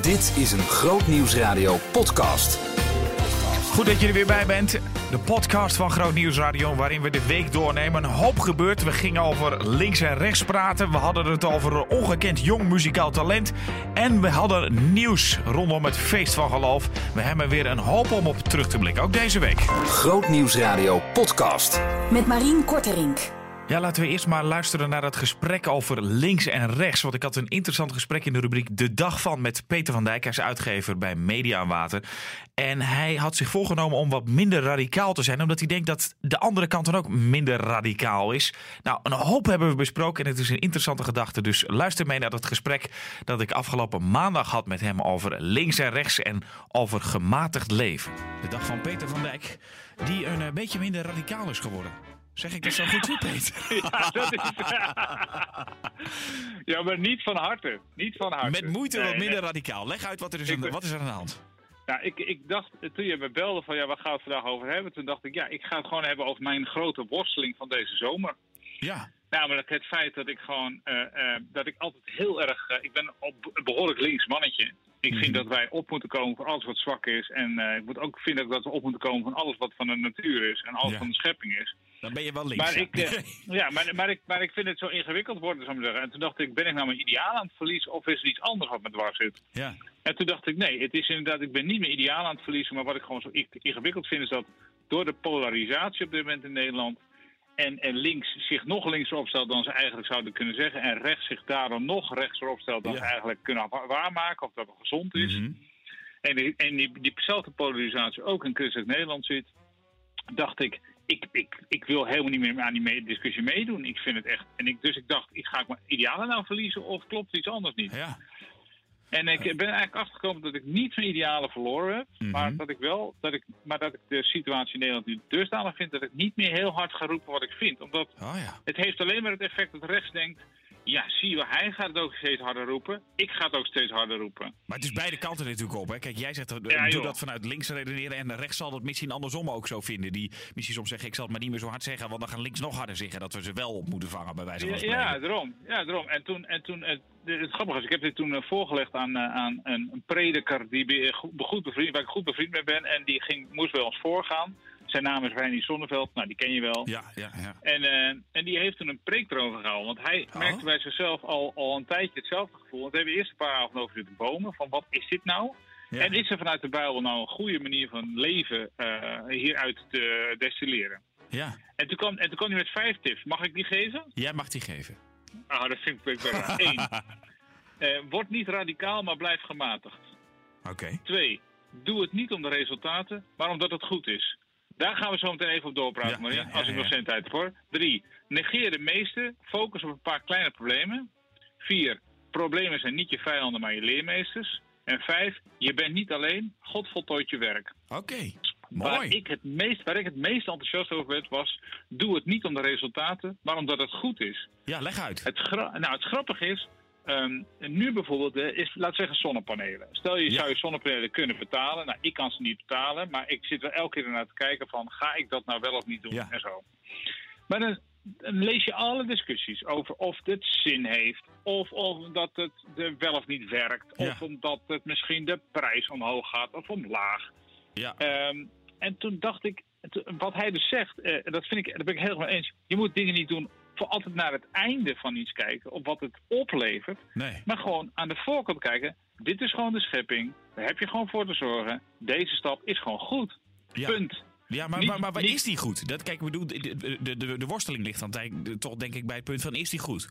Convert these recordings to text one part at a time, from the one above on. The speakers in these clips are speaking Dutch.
Dit is een Groot Nieuwsradio podcast. Goed dat je er weer bij bent. De podcast van Groot Nieuws Radio, waarin we de week doornemen. Een hoop gebeurt. We gingen over links en rechts praten. We hadden het over ongekend jong muzikaal talent. En we hadden nieuws rondom het feest van geloof. We hebben weer een hoop om op terug te blikken, ook deze week. Groot Nieuwsradio podcast. Met Marien Korterink. Ja, laten we eerst maar luisteren naar het gesprek over links en rechts. Want ik had een interessant gesprek in de rubriek De Dag van met Peter van Dijk. Hij is uitgever bij Media Water. En hij had zich voorgenomen om wat minder radicaal te zijn. Omdat hij denkt dat de andere kant dan ook minder radicaal is. Nou, een hoop hebben we besproken en het is een interessante gedachte. Dus luister mee naar dat gesprek dat ik afgelopen maandag had met hem over links en rechts en over gematigd leven. De dag van Peter van Dijk, die een eh, beetje minder radicaal is geworden. Zeg ik dat zo goed Peter? Ja, dat is, ja, maar niet van harte. Niet van harte. Met moeite Nee, wat minder nee. radicaal. Leg uit wat er is, Ik aan, ben- wat is er aan de hand. Nou, ik, ik dacht, toen je me belde van ja, waar gaan we het vandaag over hebben? Toen dacht ik, ja, ik ga het gewoon hebben over mijn grote worsteling van deze zomer. Ja, Namelijk het feit dat ik gewoon, eh, eh, dat ik altijd heel erg, eh, ik ben een behoorlijk links mannetje. Ik vind dat wij op moeten komen voor alles wat zwak is. En ik moet ook vinden dat we op moeten komen van alles wat van de natuur is en alles Ja. van de schepping is. dan ben je wel links. Maar ja. ik, ja, maar, maar, ik, maar ik vind het zo ingewikkeld worden, zou ik zeggen. En toen dacht ik, ben ik nou mijn ideaal aan het verliezen of is er iets anders wat me dwars zit? ja. En toen dacht ik, nee, het is inderdaad, ik ben niet mijn ideaal aan het verliezen. Maar wat ik gewoon zo ingewikkeld vind, is dat door de polarisatie op dit moment in Nederland. En, en links zich nog linkser opstelt dan ze eigenlijk zouden kunnen zeggen. En rechts zich daarom nog rechtser opstelt dan Ja. ze eigenlijk kunnen wa- waarmaken. Of dat het gezond is. Mhm. En, die, en die, diezelfde polarisatie ook in christelijk Nederland zit. Dacht ik, ik, ik, ik wil helemaal niet meer aan die discussie meedoen. Ik vind het echt. En ik, dus ik dacht, ik ga ik mijn idealen nou verliezen of klopt iets anders niet? ja. En ik ben eigenlijk achtergekomen dat ik niet mijn idealen verloren heb. Mhm. Maar dat ik wel, dat ik, maar dat ik de situatie in Nederland nu dusdanig vind dat ik niet meer heel hard ga roepen wat ik vind. Omdat Oh ja. het heeft alleen maar het effect dat rechts denkt. Ja, zie je, hij gaat het ook steeds harder roepen. Ik ga het ook steeds harder roepen. Maar het is beide kanten natuurlijk op. Hè. Kijk, jij zegt, eh, Ja, doe dat vanuit links redeneren. En rechts zal het misschien andersom ook zo vinden. Die misschien soms zeggen, ik zal het maar niet meer zo hard zeggen. Want dan gaan links nog harder zeggen dat we ze wel op moeten vangen, bij wijze van spreken. ja, daarom. Ja, daarom. En toen, en toen het, het grappige is, ik heb dit toen eh, voorgelegd aan, eh, aan een, prediker die goed bevriend, waar ik goed bevriend mee ben. En die ging, moest bij ons voorgaan. Zijn naam is Reinier Zonneveld. Nou, die ken je wel. Ja, ja, ja. En, eh, en die heeft toen een preek erover gehouden. Want hij Oh. merkte bij zichzelf al, al een tijdje hetzelfde gevoel. Want we hebben eerst een paar avonden over zitten bomen. Van wat is dit nou? Ja. En is er vanuit de Bijbel nou een goede manier van leven eh, hieruit te destilleren? ja. En toen, kwam, en toen kwam hij met vijf tips. Mag ik die geven? Jij mag die geven. Ah, dat vind ik wel. Eén. eh, word niet radicaal, maar blijf gematigd. Oké. Twee. Doe het niet om de resultaten, maar omdat het goed is. Daar gaan we zo meteen even op doorpraten, Ja, Maria, ja, ja, als ik nog geen tijd heb voor. Drie. Negeer de meeste. Focus op een paar kleine problemen. Vier. Problemen zijn niet je vijanden, maar je leermeesters. En vijf. Je bent niet alleen. God voltooit je werk. Oké. Waar Mooi. ik, het meest, waar ik het meest enthousiast over werd, was... Doe het niet om de resultaten, maar omdat het goed is. Ja, leg uit. Het, nou, het grappige is, ehm, nu bijvoorbeeld, eh, is, laat zeggen zonnepanelen. Stel je Ja. zou je zonnepanelen kunnen betalen. Nou, ik kan ze niet betalen, maar ik zit er elke keer naar te kijken van, ga ik dat nou wel of niet doen Ja. en zo. Maar dan, dan lees je alle discussies over of het zin heeft, of, of dat het wel of niet werkt, Ja. of omdat het misschien de prijs omhoog gaat of omlaag. Ja. Ehm, en toen dacht ik, wat hij dus zegt, eh, dat vind ik, daar ben ik helemaal mee eens. Je moet dingen niet doen voor altijd naar het einde van iets kijken, op wat het oplevert. Nee. Maar gewoon aan de voorkant kijken. Dit is gewoon de schepping. Daar heb je gewoon voor te zorgen. Deze stap is gewoon goed. Ja. Punt. Ja, maar, Niet- maar, maar is die goed? Dat, kijk, bedoel, de, de, de, de, worsteling ligt dan toch denk ik bij het punt van, is die goed?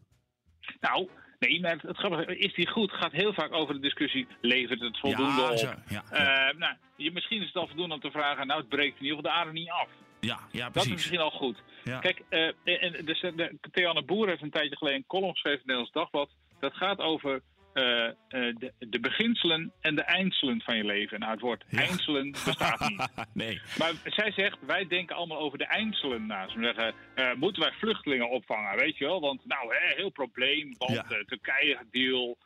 Nou, nee, maar het, grappige is die goed gaat heel vaak over de discussie. Levert het voldoende Ja, op? zo, ja, ja. Eh, nou, je, misschien is het al voldoende om te vragen. Nou, het breekt in ieder geval de aarde niet af. Ja, ja, Dat is precies. misschien al goed. Ja. Kijk, en, dus, eh, de, Theanne Boer heeft een tijdje geleden een column geschreven in Nederlands Dagblad. Dat gaat over eh, de, de beginselen en de eindselen van je leven. Nou, het woord Ja. eindselen bestaat niet. nee. Maar zij zegt, wij denken allemaal over de eindselen na. Ze zeggen, moeten wij vluchtelingen opvangen, weet je wel? Want, nou, hè, heel probleem, want Ja. Turkije deal,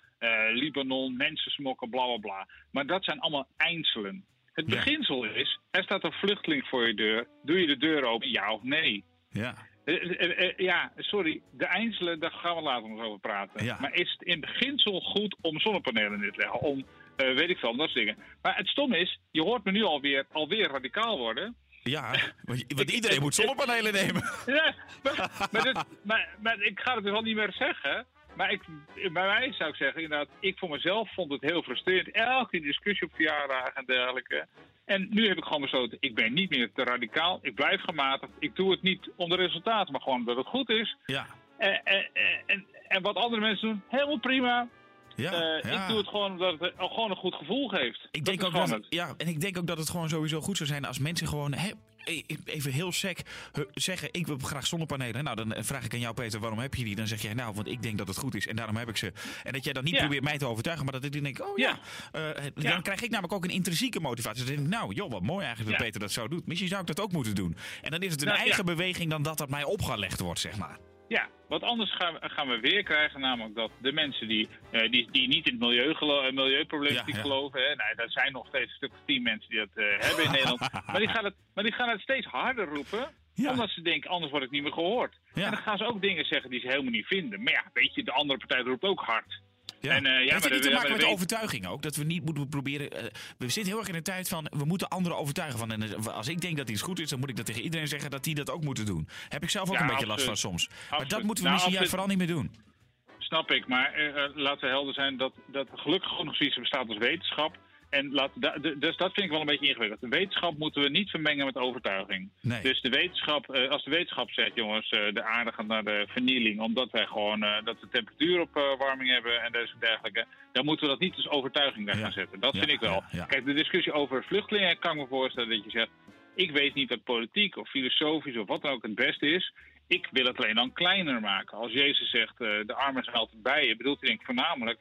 Libanon, mensen smokken, bla bla bla. Maar dat zijn allemaal eindselen. Het Ja. beginsel is, er staat een vluchteling voor je deur. Doe je de deur open, ja of nee? Ja. Eh, eh, eh, ja, sorry. De Eindselen, daar gaan we later nog over praten. Ja. Maar is het in beginsel goed om zonnepanelen neer te leggen? Om, weet ik veel, dat soort dingen. Maar het stom is, je hoort me nu alweer, alweer radicaal worden. Ja, want, want iedereen moet zonnepanelen nemen. Ja, maar, maar, dit- maar, maar ik ga het dus al niet meer zeggen. Maar ik, bij mij zou ik zeggen, inderdaad, ik voor mezelf vond het heel frustrerend. Elke discussie op verjaardagen en dergelijke. En nu heb ik gewoon besloten, ik ben niet meer te radicaal. Ik blijf gematigd. Ik doe het niet om de resultaten, maar gewoon omdat het goed is. Ja, En, en, en, en wat andere mensen doen, helemaal prima. ja, Eh, ja. Ik doe het gewoon omdat het gewoon een goed gevoel geeft. Ik Dat denk ook dat, het. ja, en ik denk ook dat het gewoon sowieso goed zou zijn als mensen gewoon hè, e- even heel sec zeggen: Ik wil graag zonnepanelen. Nou, dan vraag ik aan jou, Peter, waarom heb je die? Dan zeg jij: Nou, want ik denk dat het goed is en daarom heb ik ze. En dat jij dan niet Ja. probeert mij te overtuigen, maar dat ik dan denk: Oh ja. Ja. Eh, Ja. Dan krijg ik namelijk ook een intrinsieke motivatie. Dan denk ik: Nou, joh, wat mooi eigenlijk dat. Peter dat zo doet. Misschien zou ik dat ook moeten doen. En dan is het een Nou, eigen beweging dan dat dat mij opgelegd wordt, zeg maar. Ja, want anders gaan we, gaan we weer krijgen, namelijk dat de mensen die, eh, die, die niet in het milieu gelo- eh, milieuproblematiek Ja, ja. geloven, hè, nou, er zijn nog steeds een stuk of tien mensen die dat eh, hebben in Nederland, maar die, gaan het, maar die gaan het steeds harder roepen, Ja. omdat ze denken, anders wordt het niet meer gehoord. Ja. En dan gaan ze ook dingen zeggen die ze helemaal niet vinden. Maar ja, weet je, de andere partij roept ook hard. Ja. En, eh, ja, Heeft het niet te maken met de overtuiging ook? Dat we niet moeten proberen... eh, we zitten heel erg in een tijd van... we moeten anderen overtuigen van... en als ik denk dat iets goed is... dan moet ik dat tegen iedereen zeggen dat die dat ook moeten doen. Heb ik zelf ook Ja, een beetje last van absoluut. soms. Maar dat moeten we Nou, misschien juist vooral niet meer doen. Snap ik, maar eh, laten we helder zijn dat, dat gelukkig nog zoiets bestaat als wetenschap. En laat, de- dus dat vind ik wel een beetje ingewikkeld. De wetenschap moeten we niet vermengen met overtuiging. Nee. Dus de wetenschap, eh, als de wetenschap zegt, jongens, eh, de aarde gaat naar de vernieling, omdat wij gewoon eh, dat we temperatuuropwarming hebben en dergelijke, dan moeten we dat niet als overtuiging daar Ja. gaan zetten. Dat Ja, vind ik wel. ja. Kijk, de discussie over vluchtelingen kan ik me voorstellen dat je zegt, ik weet niet dat politiek of filosofisch of wat dan ook het beste is. Ik wil het alleen dan kleiner maken. Als Jezus zegt, de armen zijn altijd bij je, bedoelt hij denk ik voornamelijk,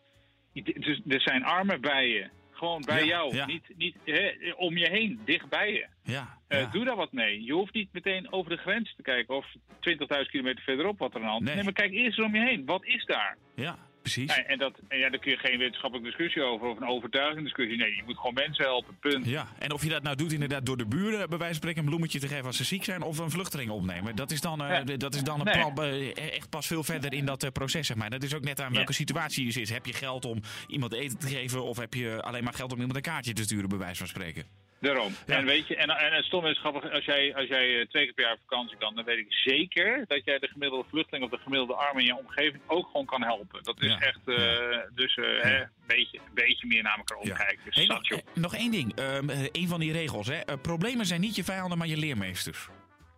dus er zijn armen bij je. Gewoon bij Ja, jou, ja. niet, niet hè, om je heen, dicht bij je. Ja, Eh, ja. Doe daar wat mee. Je hoeft niet meteen over de grens te kijken of 20.000 kilometer verderop wat er aan de hand is. Nee. Nee, maar kijk eerst om je heen. Wat is daar? ja precies. Ja, en, dat, en ja, daar kun je geen wetenschappelijke discussie over of een overtuigingsdiscussie. Nee, je moet gewoon mensen helpen. Punt. Ja, en of je dat nou doet inderdaad door de buren bij wijze van spreken een bloemetje te geven als ze ziek zijn of een vluchteling opnemen. Dat is dan, Ja. dat is dan een Nee. plan, eh, echt pas veel verder in dat eh, proces, zeg maar. Dat is ook net aan welke situatie je zit. Heb je geld om iemand eten te geven of heb je alleen maar geld om iemand een kaartje te sturen bij wijze van spreken? Daarom. Ja. En weet je, en, en het stomme is grappig, als jij, als jij eh, twee keer per jaar op vakantie kan, dan weet ik zeker dat jij de gemiddelde vluchteling of de gemiddelde arm in je omgeving ook gewoon kan helpen. Dat is Ja. echt, eh, dus eh, hè, een beetje, een beetje meer naar elkaar omkijken. Dus Hey, zat, nog, eh, één ding. Ehm, eh, een van die regels. Hè. Eh, problemen zijn niet je vijanden, maar je leermeesters.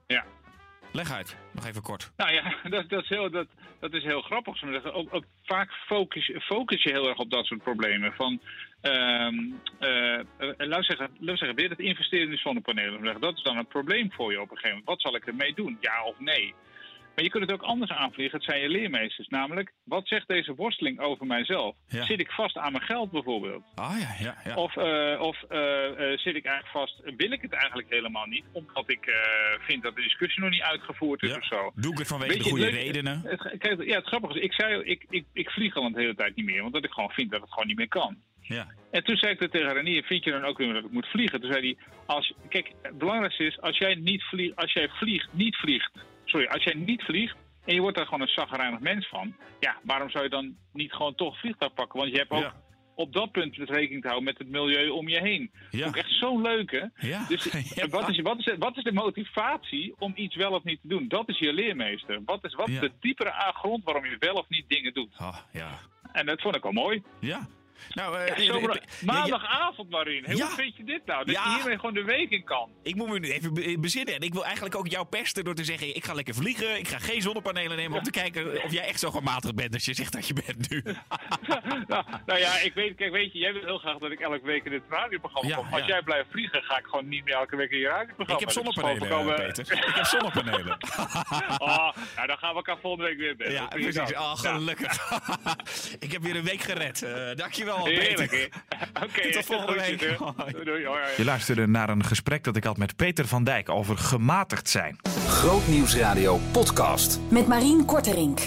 Ja. Leg uit. Nog even kort. Nou ja, dat, dat, is, heel, dat, dat is heel grappig. Ook, ook vaak focus, focus je heel erg op dat soort problemen. Van, eh, eh, laat, zeggen, zeggen, weer het investeren in zonnepanelen. Dat is dan een probleem voor je op een gegeven moment. Wat zal ik ermee doen? Ja of nee? Maar je kunt het ook anders aanvliegen. Het zijn je leermeesters. Namelijk, wat zegt deze worsteling over mijzelf? Ja. Zit ik vast aan mijn geld bijvoorbeeld? Ah ja, ja, ja. Of, eh, of eh, eh, zit ik eigenlijk vast, wil ik het eigenlijk helemaal niet, omdat ik vind dat de discussie nog niet uitgevoerd is Ja. of zo. Doe ik het vanwege Weet de goede het redenen? Het, kijk, ja, het grappige is, ik zei, ik, ik, ik vlieg al een hele tijd niet meer, omdat ik gewoon vind dat het gewoon niet meer kan. Ja. En toen zei ik tegen Renier, vind je dan ook weer dat ik moet vliegen? Toen zei hij, als, kijk, het belangrijkste is, als jij, niet vliegt, als jij vliegt, niet vliegt, sorry, als jij niet vliegt en je wordt daar gewoon een zagrijnig mens van, ja, waarom zou je dan niet gewoon toch vliegtuig pakken? Want je hebt ook Ja. op dat punt rekening te houden met het milieu om je heen. Ja. Ook echt zo'n leuke. Ja. Dus Ja. wat, is, wat, is, wat is de motivatie om iets wel of niet te doen? Dat is je leermeester. Wat is, wat is Ja. de diepere grond waarom je wel of niet dingen doet? Ah, ja. En dat vond ik al mooi. Ja. Nou, eh, Ja, eh, zomer- eh, maandagavond, Marin. Hoe Ja. vind je dit nou? Dat Ja. je hiermee gewoon de week in kan. Ik moet me nu even be- bezinnen. En ik wil eigenlijk ook jou pesten door te zeggen: ik ga lekker vliegen. Ik ga geen zonnepanelen nemen. Om te kijken of jij echt zo gematigd bent als je zegt dat je bent nu. nou, nou ja, ik weet, kijk, weet je, jij wil heel graag dat ik elke week in dit radioprogramma kom. Als jij blijft vliegen, ga ik gewoon niet meer elke week in je radioprogramma. ik heb is zonnepanelen, Peter. Ik heb zonnepanelen. Oh, nou, dan gaan we elkaar volgende week weer bellen. ja, precies. dat? Oh, gelukkig. ik heb weer een week gered. Eh dankjewel, Ja, heerlijk? Oké, Tot volgende week. Doei, doei. Hoi. Je luisterde naar een gesprek dat ik had met Peter van Dijk over gematigd zijn. Grootnieuwsradio podcast. Met Marien Korterink.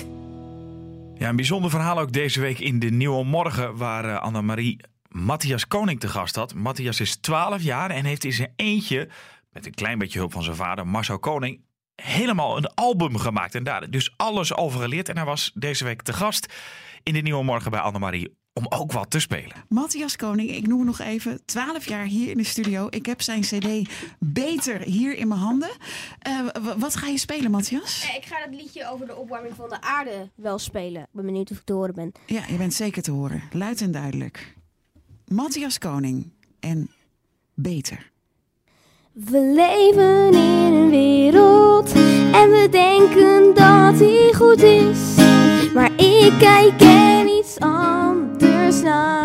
Ja, een bijzonder verhaal ook deze week in de Nieuwe Morgen, waar eh, Annemarie Matthias Koning te gast had. Matthias is 12 jaar en heeft in zijn eentje, met een klein beetje hulp van zijn vader, Marcel Koning, helemaal een album gemaakt. En daar dus alles over geleerd. En hij was deze week te gast in de Nieuwe Morgen bij Annemarie om ook wat te spelen. Matthias Koning, ik noem hem nog even. 12 jaar hier in de studio. Ik heb zijn CD Beter hier in mijn handen. Uh, wat ga je spelen, Matthias? Ik ga het liedje over de opwarming van de aarde wel spelen. Ik ben benieuwd of ik te horen ben. Ja, je bent zeker te horen. Luid en duidelijk. Matthias Koning en Beter. We leven in een wereld en we denken dat die goed is. Maar ik kijk er iets anders naar.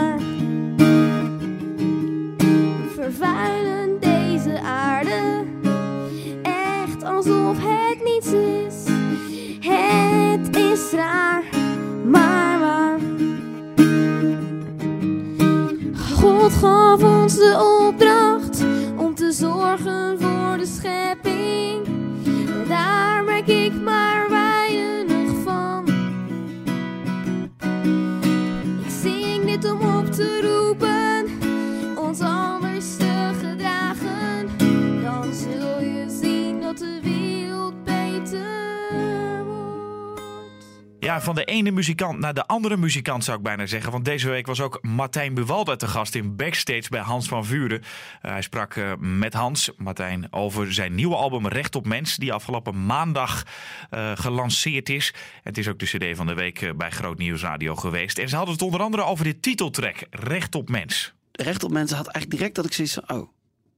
Ja, van de ene muzikant naar de andere muzikant zou ik bijna zeggen. Want deze week was ook Martijn Buwalda te gast in Backstage bij Hans van Vuren. Uh, hij sprak uh, met Hans, Martijn, over zijn nieuwe album Recht op Mens. Die afgelopen maandag uh, gelanceerd is. Het is ook de cd van de week bij Groot Nieuws Radio geweest. En ze hadden het onder andere over de titeltrack Recht op Mens. Recht op Mens had eigenlijk direct dat ik zoiets van... Oh,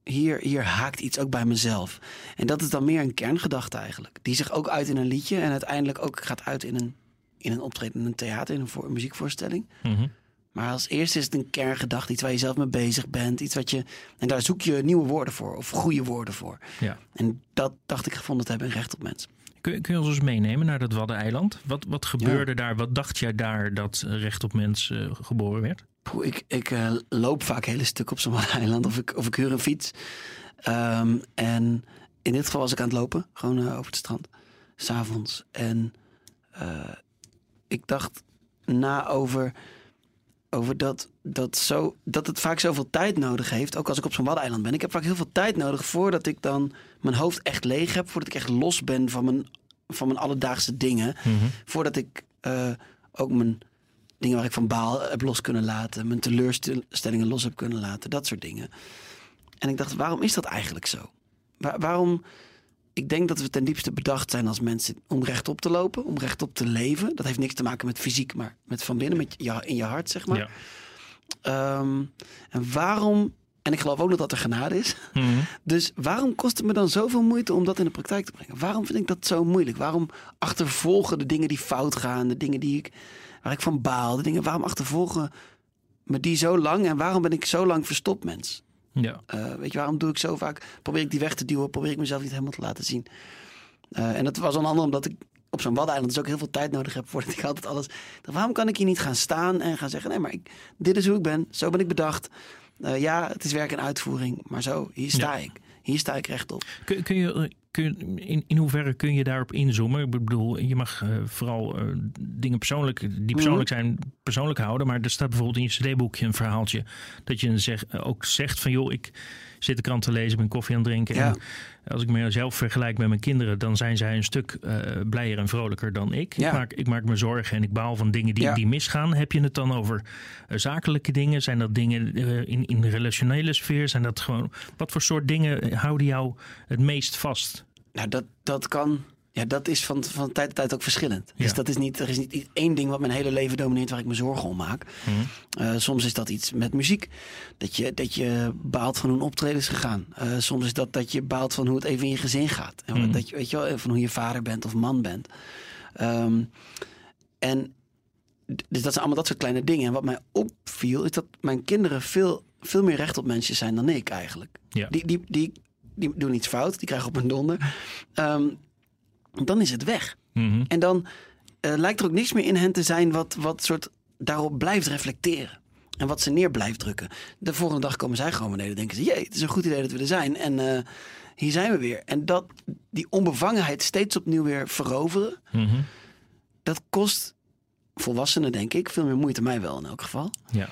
hier, hier haakt iets ook bij mezelf. En dat is dan meer een kerngedachte eigenlijk. Die zich ook uit in een liedje en uiteindelijk ook gaat uit in een in een optreden in een theater, in een, voor, een muziekvoorstelling. Mhm. Mm -hmm. Maar als eerste is het een kerngedachte, iets waar je zelf mee bezig bent. Iets wat je, en daar zoek je nieuwe woorden voor, of goede woorden voor. Ja. En dat dacht ik gevonden te hebben in Recht op Mens. Kun, kun je ons eens meenemen naar dat Waddeneiland? Wat, wat gebeurde ja. daar? Wat dacht jij daar dat Recht op Mens uh, geboren werd? Poeh, ik ik uh, loop vaak hele stuk op zo'n Waddeneiland of ik, of ik huur een fiets. Um, en in dit geval was ik aan het lopen, gewoon uh, over het strand, s'avonds. En ik dacht na over, over dat, dat, zo, dat het vaak zoveel tijd nodig heeft. Ook als ik op zo'n Waddeneiland ben. Ik heb vaak heel veel tijd nodig voordat ik dan mijn hoofd echt leeg heb. Voordat ik echt los ben van mijn, van mijn alledaagse dingen. Mm -hmm. Voordat ik uh, ook mijn dingen waar ik van baal heb los kunnen laten. Mijn teleurstellingen los heb kunnen laten. Dat soort dingen. En ik dacht, waarom is dat eigenlijk zo? Waar, waarom ik denk dat we ten diepste bedacht zijn als mensen om rechtop te lopen, om rechtop te leven. Dat heeft niks te maken met fysiek, maar met van binnen, met je, in je hart, zeg maar. Ja. Um, en waarom, en ik geloof ook nog dat er genade is. Mm -hmm. Dus waarom kost het me dan zoveel moeite om dat in de praktijk te brengen? Waarom vind ik dat zo moeilijk? Waarom achtervolgen de dingen die fout gaan, de dingen die ik, waar ik van baal, de dingen, waarom achtervolgen me die zo lang? En waarom ben ik zo lang verstopt, mens? Ja. Uh, weet je, waarom doe ik zo vaak? Probeer ik die weg te duwen, probeer ik mezelf niet helemaal te laten zien. Uh, en dat was onder andere omdat ik op zo'n waddeneiland dus ook heel veel tijd nodig heb voordat ik altijd alles. Dacht, waarom kan ik hier niet gaan staan en gaan zeggen: nee, maar ik, dit is hoe ik ben, zo ben ik bedacht. Uh, ja, het is werk en uitvoering, maar zo, hier sta Ja. ik. Hier sta ik rechtop. Kun, kun je, kun in, in hoeverre kun je daarop inzoomen? Ik bedoel, je mag uh, vooral uh, dingen persoonlijk, die persoonlijk Mhm. zijn, persoonlijk houden. Maar er staat bijvoorbeeld in je cd-boekje een verhaaltje. Dat je zeg, ook zegt van, joh, ik zit de krant te lezen, ben koffie aan het drinken. Ja. En als ik mezelf vergelijk met mijn kinderen, dan zijn zij een stuk uh, blijer en vrolijker dan ik. Ja. Ik, maak, ik maak me zorgen en ik baal van dingen die, Ja. die misgaan. Heb je het dan over uh, zakelijke dingen? Zijn dat dingen uh, in, in de relationele sfeer? Zijn dat gewoon, wat voor soort dingen houden jou het meest vast? Nou, dat, dat kan. Ja, dat is van, van tijd tot tijd ook verschillend. Ja. Dus dat is niet, er is niet één ding wat mijn hele leven domineert waar ik me zorgen om maak. Mhm. Uh, soms is dat iets met muziek. Dat je, dat je baalt van hoe een optreden is gegaan. Uh, soms is dat dat je baalt van hoe het even in je gezin gaat. En Mhm. dat je, weet je wel, van hoe je vader bent of man bent. Um, en dus dat zijn allemaal dat soort kleine dingen. En wat mij opviel is dat mijn kinderen veel, veel meer recht op mensen zijn dan ik eigenlijk. Ja. Die, die, die, die doen iets fout, die krijgen op een donder. Um, dan is het weg. Mhm. En dan uh, lijkt er ook niks meer in hen te zijn wat, wat soort daarop blijft reflecteren. En wat ze neer blijft drukken. De volgende dag komen zij gewoon beneden. Denken ze, jee, het is een goed idee dat we er zijn. En uh, hier zijn we weer. En dat, die onbevangenheid steeds opnieuw weer veroveren. Mhm. Dat kost volwassenen, denk ik, veel meer moeite. Mij wel in elk geval. Ja.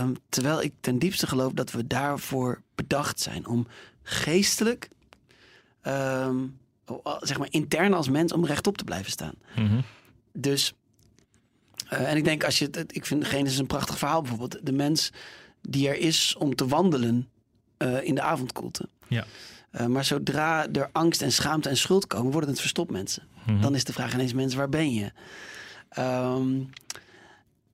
Um, terwijl ik ten diepste geloof dat we daarvoor bedacht zijn. Om geestelijk um, oh, zeg maar intern als mens, om rechtop te blijven staan. Mhm. Dus, eh, en ik denk als je het, ik vind Genesis een prachtig verhaal bijvoorbeeld. De mens die er is om te wandelen eh, in de avondkoelte. Ja. Eh, maar zodra er angst en schaamte en schuld komen, worden het verstopt mensen. Mhm. Dan is de vraag ineens, mensen, waar ben je? Ehm,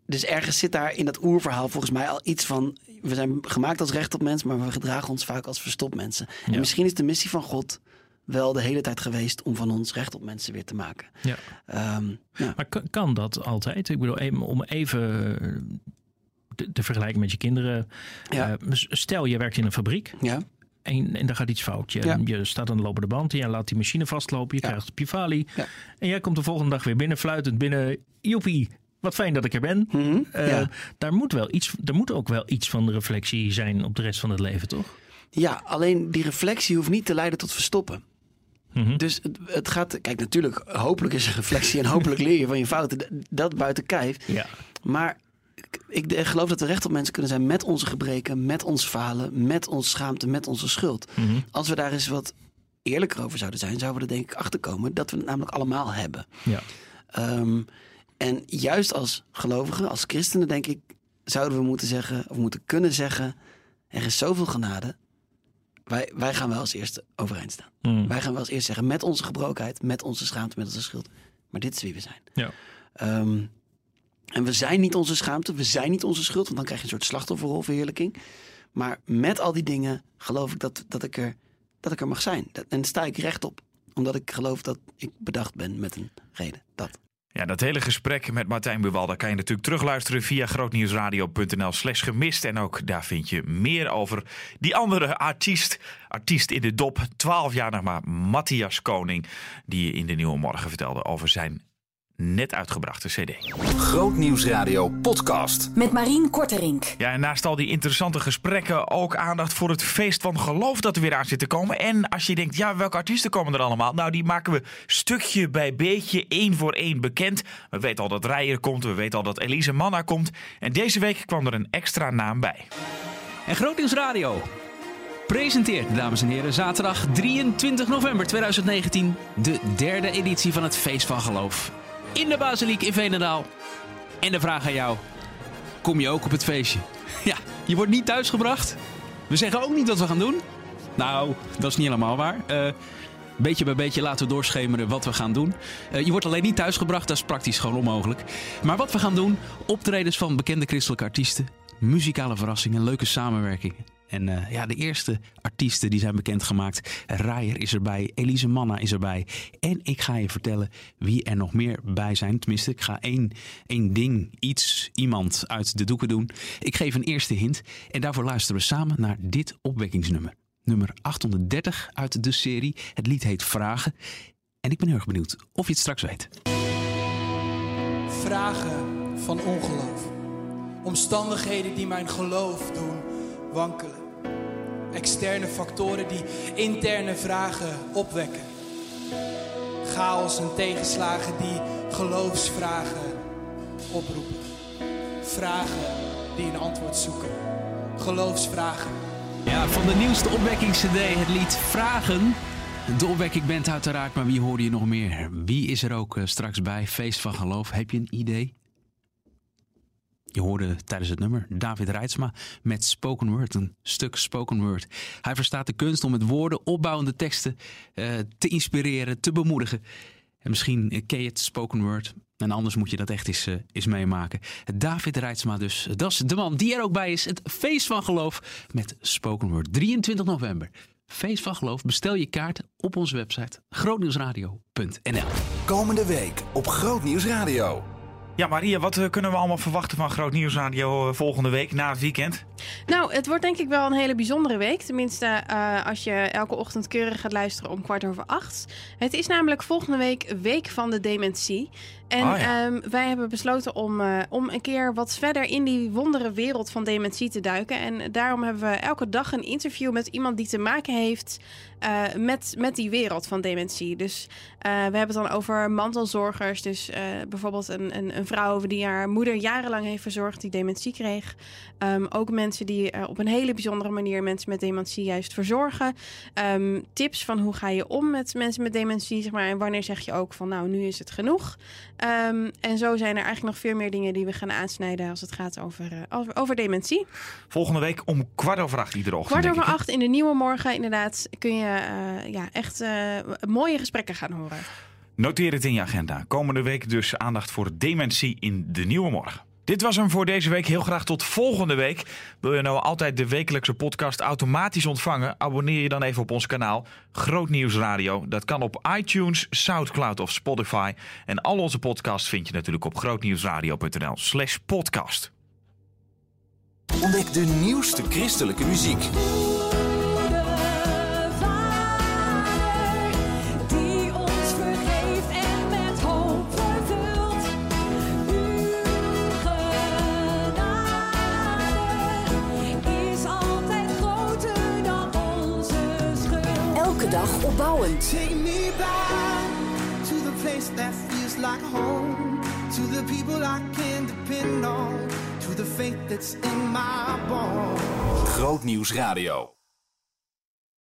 dus ergens zit daar in dat oerverhaal volgens mij al iets van... we zijn gemaakt als recht op mens, maar we gedragen ons vaak als verstopt mensen. En misschien is de missie van God wel de hele tijd geweest... om van ons recht op mensen weer te maken. Ja. Ehm, ja. Maar kan, kan dat altijd? Ik bedoel, even- om even te, te vergelijken met je kinderen. Ja. Eh, stel, je werkt in een fabriek ja, en, en daar gaat iets fout. Je, Ja. je staat aan de lopende band en je laat die machine vastlopen. Je krijgt op je falie. Ja. En jij komt de volgende dag weer binnen, fluitend binnen. Joepie, wat fijn dat ik er ben. Ja. daar, moet wel iets, er moet ook wel iets van de reflectie zijn op de rest van het leven, toch? ja, alleen die reflectie hoeft niet te leiden tot verstoppen. Mhm. Dus het, het gaat... Kijk, natuurlijk, hopelijk is er reflectie... en hopelijk leer je van je fouten. Dat buiten kijf. Ja. Maar ik, ik geloof dat we recht op mensen kunnen zijn met onze gebreken, met ons falen, met onze schaamte, met onze schuld. Mhm. Als we daar eens wat eerlijker over zouden zijn, zouden we er denk ik achter komen dat we het namelijk allemaal hebben. Ja. Ehm, en juist als gelovigen, als christenen, denk ik, zouden we moeten zeggen, of moeten kunnen zeggen: er is zoveel genade. Wij, wij gaan wel als eerste overeind staan. Mhm. Wij gaan wel als eerste zeggen: met onze gebrokenheid, met onze schaamte, met onze schuld. Maar dit is wie we zijn. Ja. Ehm, en we zijn niet onze schaamte, we zijn niet onze schuld, want dan krijg je een soort slachtofferrolverheerlijking. Maar met al die dingen geloof ik dat, dat, ik, er, dat ik er mag zijn. Dat- En sta ik rechtop, omdat ik geloof dat ik bedacht ben met een reden. Dat. Ja, dat hele gesprek met Martijn Buwalda kan je natuurlijk terugluisteren via grootnieuwsradio.nl slash gemist. En ook daar vind je meer over die andere artiest, artiest in de dop, 12 jaar nog maar, Matthias Koning. Die in de Nieuwe Morgen vertelde over zijn net uitgebrachte cd. Grootnieuwsradio podcast. Met Marien Korterink. Ja, en naast al die interessante gesprekken ook aandacht voor het feest van geloof dat er weer aan zit te komen. En als je denkt, ja, welke artiesten komen er allemaal? Nou, die maken we stukje bij beetje, één voor één bekend. We weten al dat Rijer komt, we weten al dat Elise Manna komt. En deze week kwam er een extra naam bij. En Grootnieuws Radio presenteert, dames en heren, zaterdag 23 november 2019 de derde editie van het Feest van Geloof. In de Basiliek in Veenendaal. En de vraag aan jou, kom je ook op het feestje? Ja, je wordt niet thuisgebracht. We zeggen ook niet wat we gaan doen. Nou, dat is niet helemaal waar. Eh, beetje bij beetje laten we doorschemeren wat we gaan doen. Eh, je wordt alleen niet thuisgebracht, dat is praktisch gewoon onmogelijk. Maar wat we gaan doen, optredens van bekende christelijke artiesten, muzikale verrassingen, leuke samenwerkingen. En eh, ja, de eerste artiesten die zijn bekendgemaakt. Rijer is erbij, Elise Manna is erbij. En ik ga je vertellen wie er nog meer bij zijn. Tenminste, ik ga één, één ding, iets, iemand uit de doeken doen. Ik geef een eerste hint. En daarvoor luisteren we samen naar dit opwekkingsnummer. Nummer 830 uit de serie. Het lied heet Vragen. En ik ben heel erg benieuwd of je het straks weet. Vragen van ongeloof. Omstandigheden die mijn geloof doen wankelen. Externe factoren die interne vragen opwekken. Chaos en tegenslagen die geloofsvragen oproepen. Vragen die een antwoord zoeken. Geloofsvragen. Ja, van de nieuwste opwekkings-CD, het lied Vragen. De opwekking bent uiteraard, maar wie hoorde je nog meer? Wie is er ook eh, straks bij? Feest van Geloof. Heb je een idee? Je hoorde tijdens het nummer David Reitsma met spoken word, een stuk spoken word. Hij verstaat de kunst om met woorden opbouwende teksten eh, te inspireren, te bemoedigen. En misschien ken je het spoken word. En anders moet je dat echt eens, eh, eens meemaken. David Reitsma dus. Dat is de man die er ook bij is. Het Feest van Geloof met spoken word. 23 november. Feest van Geloof. Bestel je kaart op onze website grootnieuwsradio.nl Komende week op Grootnieuwsradio. Ja, Maria, wat eh, kunnen we allemaal verwachten van Groot Nieuwsradio eh, volgende week na het weekend? Nou, het wordt denk ik wel een hele bijzondere week. Tenminste, eh, als je elke ochtend keurig gaat luisteren om kwart over acht. Het is namelijk volgende week Week van de Dementie. En Oh ja. ehm, wij hebben besloten om, om een keer wat verder in die wondere wereld van dementie te duiken. En daarom hebben we elke dag een interview met iemand die te maken heeft eh, met, met die wereld van dementie. Dus eh, we hebben het dan over mantelzorgers. Dus eh, bijvoorbeeld een, een, een vrouw die haar moeder jarenlang heeft verzorgd, die dementie kreeg. Ehm, ook mensen die op een hele bijzondere manier mensen met dementie juist verzorgen. Ehm, tips van hoe ga je om met mensen met dementie, zeg maar. En wanneer zeg je ook van nou, nu is het genoeg. Ehm, en zo zijn er eigenlijk nog veel meer dingen die we gaan aansnijden als het gaat over, over, over dementie. Volgende week om kwart over acht iedere ochtend. Kwart over acht in de nieuwe morgen, inderdaad, kun je ja, echt eh, mooie gesprekken gaan horen. Noteer het in je agenda. Komende week dus aandacht voor dementie in de nieuwe morgen. Dit was hem voor deze week. Heel graag tot volgende week. Wil je nou altijd de wekelijkse podcast automatisch ontvangen? Abonneer je dan even op ons kanaal Groot Nieuws Radio. Dat kan op iTunes, Soundcloud of Spotify. En al onze podcasts vind je natuurlijk op grootnieuwsradio.nl slash podcast. Ontdek de nieuwste christelijke muziek. Dag opbouwend. Take me back to the place that feels like home. To the people I can depend on. To the faith that's in my bones. Groot Nieuws Radio.